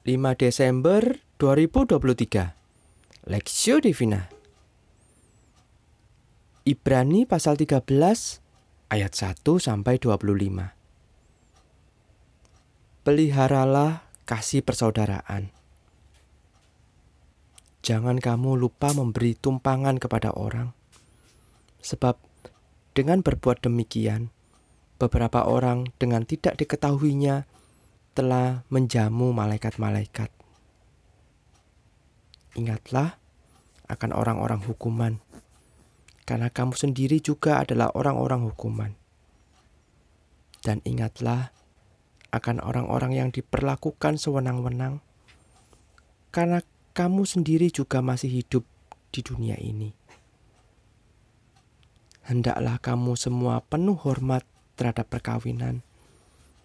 5 Desember 2023 Lexio Divina. Ibrani pasal 13 ayat 1 sampai 25 Peliharalah kasih persaudaraan. Jangan kamu lupa memberi tumpangan kepada orang. Sebab dengan berbuat demikian beberapa orang dengan tidak diketahuinya telah menjamu malaikat-malaikat. Ingatlah akan orang-orang hukuman, karena kamu sendiri juga adalah orang-orang hukuman. Dan ingatlah akan orang-orang yang diperlakukan sewenang-wenang, karena kamu sendiri juga masih hidup di dunia ini. Hendaklah kamu semua penuh hormat terhadap perkawinan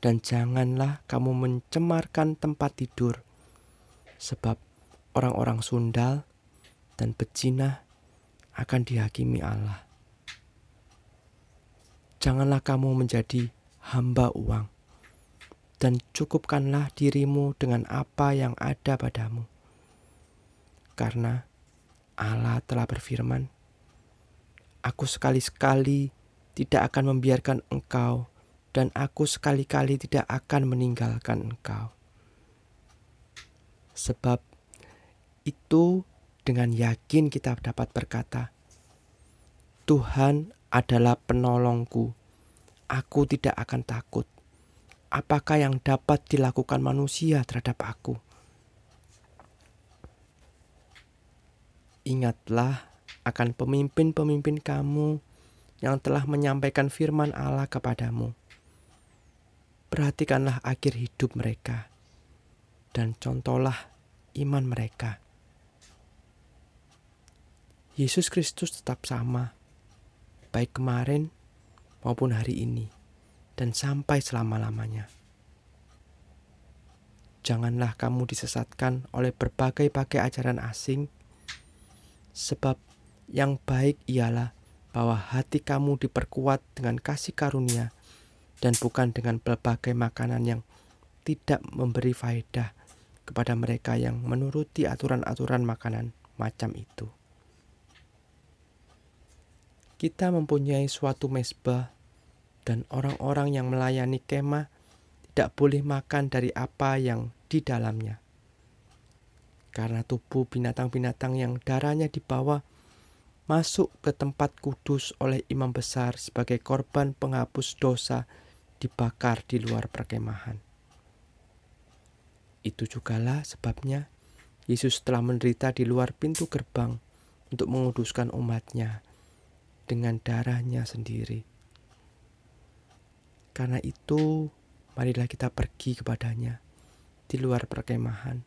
dan janganlah kamu mencemarkan tempat tidur, sebab orang-orang sundal dan bezinah akan dihakimi Allah. Janganlah kamu menjadi hamba uang, dan cukupkanlah dirimu dengan apa yang ada padamu. Karena Allah telah berfirman, Aku sekali-sekali tidak akan membiarkan engkau dan aku sekali-kali tidak akan meninggalkan engkau. Sebab itu dengan yakin kita dapat berkata, Tuhan adalah penolongku, aku tidak akan takut. Apakah yang dapat dilakukan manusia terhadap aku? Ingatlah akan pemimpin-pemimpin kamu yang telah menyampaikan firman Allah kepadamu Perhatikanlah akhir hidup mereka dan contohlah iman mereka. Yesus Kristus tetap sama, baik kemarin maupun hari ini, dan sampai selama-lamanya. Janganlah kamu disesatkan oleh berbagai-bagai ajaran asing, sebab yang baik ialah bahwa hati kamu diperkuat dengan kasih karunia dan bukan dengan berbagai makanan yang tidak memberi faedah kepada mereka yang menuruti aturan-aturan makanan macam itu. Kita mempunyai suatu mesbah dan orang-orang yang melayani kemah tidak boleh makan dari apa yang di dalamnya. Karena tubuh binatang-binatang yang darahnya dibawa masuk ke tempat kudus oleh imam besar sebagai korban penghapus dosa dibakar di luar perkemahan. Itu jugalah sebabnya Yesus telah menderita di luar pintu gerbang untuk menguduskan umatnya dengan darahnya sendiri. Karena itu, marilah kita pergi kepadanya di luar perkemahan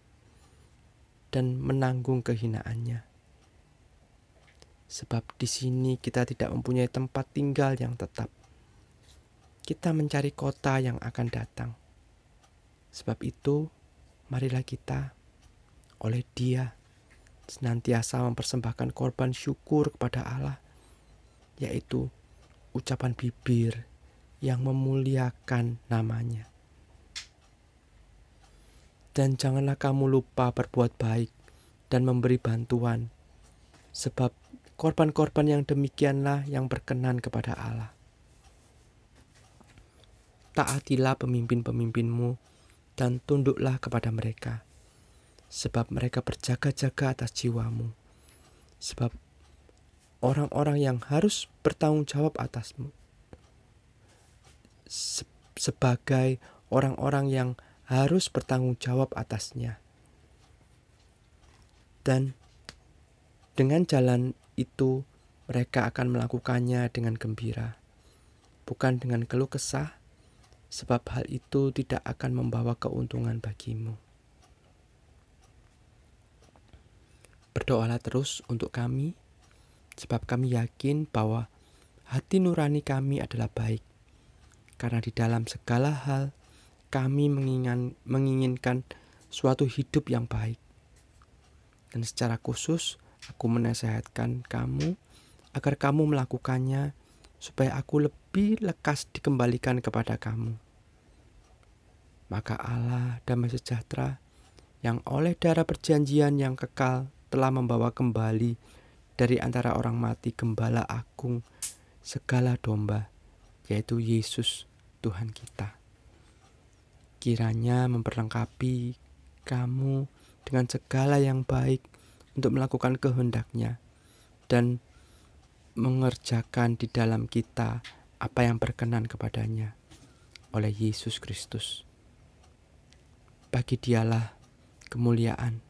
dan menanggung kehinaannya. Sebab di sini kita tidak mempunyai tempat tinggal yang tetap kita mencari kota yang akan datang. Sebab itu, marilah kita oleh Dia senantiasa mempersembahkan korban syukur kepada Allah, yaitu ucapan bibir yang memuliakan namanya. Dan janganlah kamu lupa berbuat baik dan memberi bantuan, sebab korban-korban yang demikianlah yang berkenan kepada Allah taatilah pemimpin-pemimpinmu dan tunduklah kepada mereka, sebab mereka berjaga-jaga atas jiwamu, sebab orang-orang yang harus bertanggung jawab atasmu, se sebagai orang-orang yang harus bertanggung jawab atasnya. Dan dengan jalan itu mereka akan melakukannya dengan gembira, bukan dengan keluh kesah, sebab hal itu tidak akan membawa keuntungan bagimu. Berdoalah terus untuk kami, sebab kami yakin bahwa hati nurani kami adalah baik, karena di dalam segala hal kami menginginkan, menginginkan suatu hidup yang baik. Dan secara khusus, aku menasehatkan kamu agar kamu melakukannya supaya aku lebih lekas dikembalikan kepada kamu. Maka Allah damai sejahtera yang oleh darah perjanjian yang kekal telah membawa kembali dari antara orang mati gembala agung segala domba, yaitu Yesus Tuhan kita. Kiranya memperlengkapi kamu dengan segala yang baik untuk melakukan kehendaknya dan mengerjakan di dalam kita apa yang berkenan kepadanya oleh Yesus Kristus. Bagi dialah kemuliaan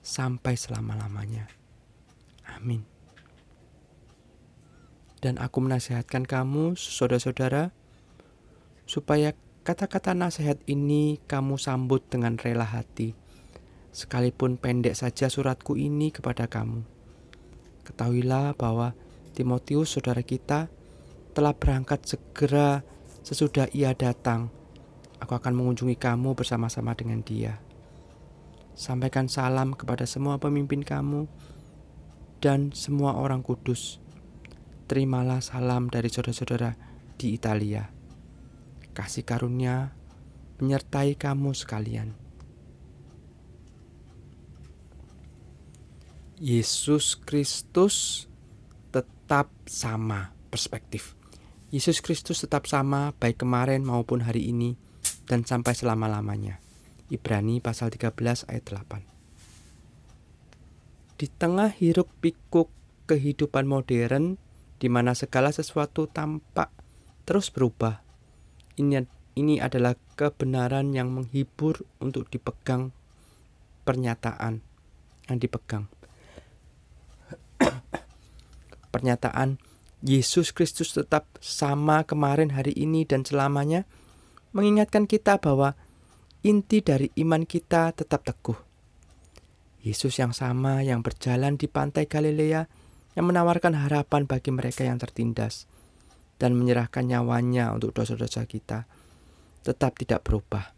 sampai selama-lamanya. Amin. Dan aku menasihatkan kamu, saudara-saudara, supaya kata-kata nasihat ini kamu sambut dengan rela hati, sekalipun pendek saja suratku ini kepada kamu. Ketahuilah bahwa Timotius, saudara kita, telah berangkat segera sesudah ia datang. Aku akan mengunjungi kamu bersama-sama dengan dia. Sampaikan salam kepada semua pemimpin kamu dan semua orang kudus. Terimalah salam dari saudara-saudara di Italia. Kasih karunia menyertai kamu sekalian. Yesus Kristus tetap sama perspektif. Yesus Kristus tetap sama baik kemarin maupun hari ini dan sampai selama-lamanya. Ibrani pasal 13 ayat 8. Di tengah hiruk pikuk kehidupan modern di mana segala sesuatu tampak terus berubah. Ini ini adalah kebenaran yang menghibur untuk dipegang pernyataan yang dipegang. Pernyataan Yesus Kristus tetap sama kemarin, hari ini, dan selamanya mengingatkan kita bahwa inti dari iman kita tetap teguh. Yesus yang sama yang berjalan di pantai Galilea yang menawarkan harapan bagi mereka yang tertindas dan menyerahkan nyawanya untuk dosa-dosa kita tetap tidak berubah.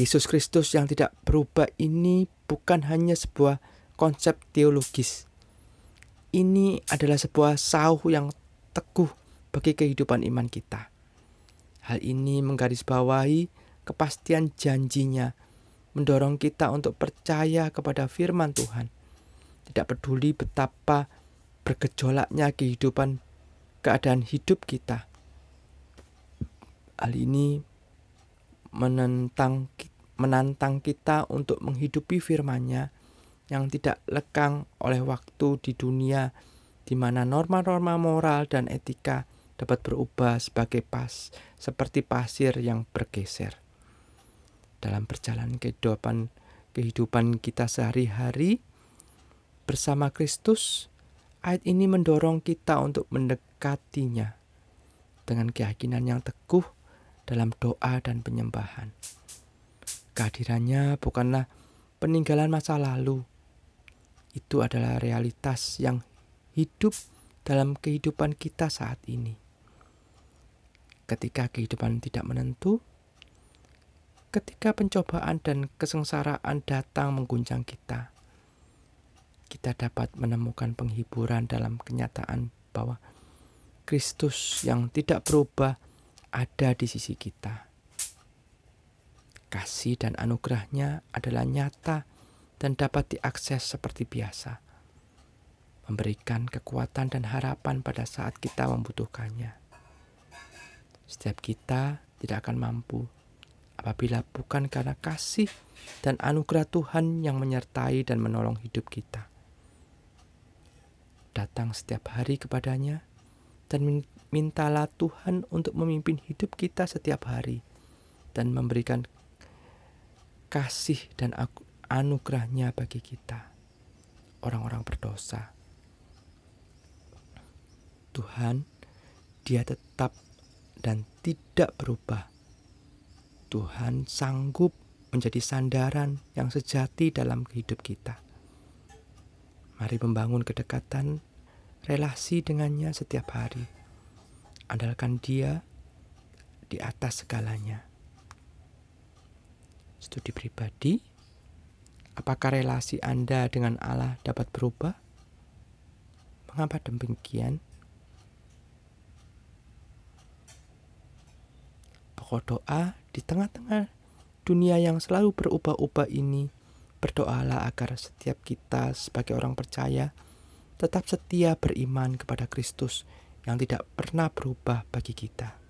Yesus Kristus yang tidak berubah ini bukan hanya sebuah konsep teologis. Ini adalah sebuah sauh yang teguh bagi kehidupan iman kita. Hal ini menggarisbawahi kepastian janjinya mendorong kita untuk percaya kepada firman Tuhan. Tidak peduli betapa bergejolaknya kehidupan keadaan hidup kita. Hal ini menentang menantang kita untuk menghidupi firman-Nya yang tidak lekang oleh waktu di dunia di mana norma-norma moral dan etika dapat berubah sebagai pas seperti pasir yang bergeser dalam perjalanan kehidupan kehidupan kita sehari-hari bersama Kristus, ayat ini mendorong kita untuk mendekatinya dengan keyakinan yang teguh dalam doa dan penyembahan. Kehadirannya bukanlah peninggalan masa lalu. Itu adalah realitas yang hidup dalam kehidupan kita saat ini. Ketika kehidupan tidak menentu, ketika pencobaan dan kesengsaraan datang mengguncang kita, kita dapat menemukan penghiburan dalam kenyataan bahwa Kristus yang tidak berubah ada di sisi kita. Kasih dan anugerahnya adalah nyata dan dapat diakses seperti biasa, memberikan kekuatan dan harapan pada saat kita membutuhkannya. Setiap kita tidak akan mampu apabila bukan karena kasih dan anugerah Tuhan yang menyertai dan menolong hidup kita. Datang setiap hari kepadanya dan mintalah Tuhan untuk memimpin hidup kita setiap hari dan memberikan kasih dan anugerahnya bagi kita, orang-orang berdosa. Tuhan, dia tetap dan tidak berubah Tuhan sanggup menjadi sandaran yang sejati dalam hidup kita. Mari membangun kedekatan relasi dengannya setiap hari. Andalkan Dia di atas segalanya. Studi pribadi, apakah relasi Anda dengan Allah dapat berubah? Mengapa demikian? Pokok doa di tengah-tengah dunia yang selalu berubah-ubah ini, berdoalah agar setiap kita sebagai orang percaya tetap setia beriman kepada Kristus yang tidak pernah berubah bagi kita.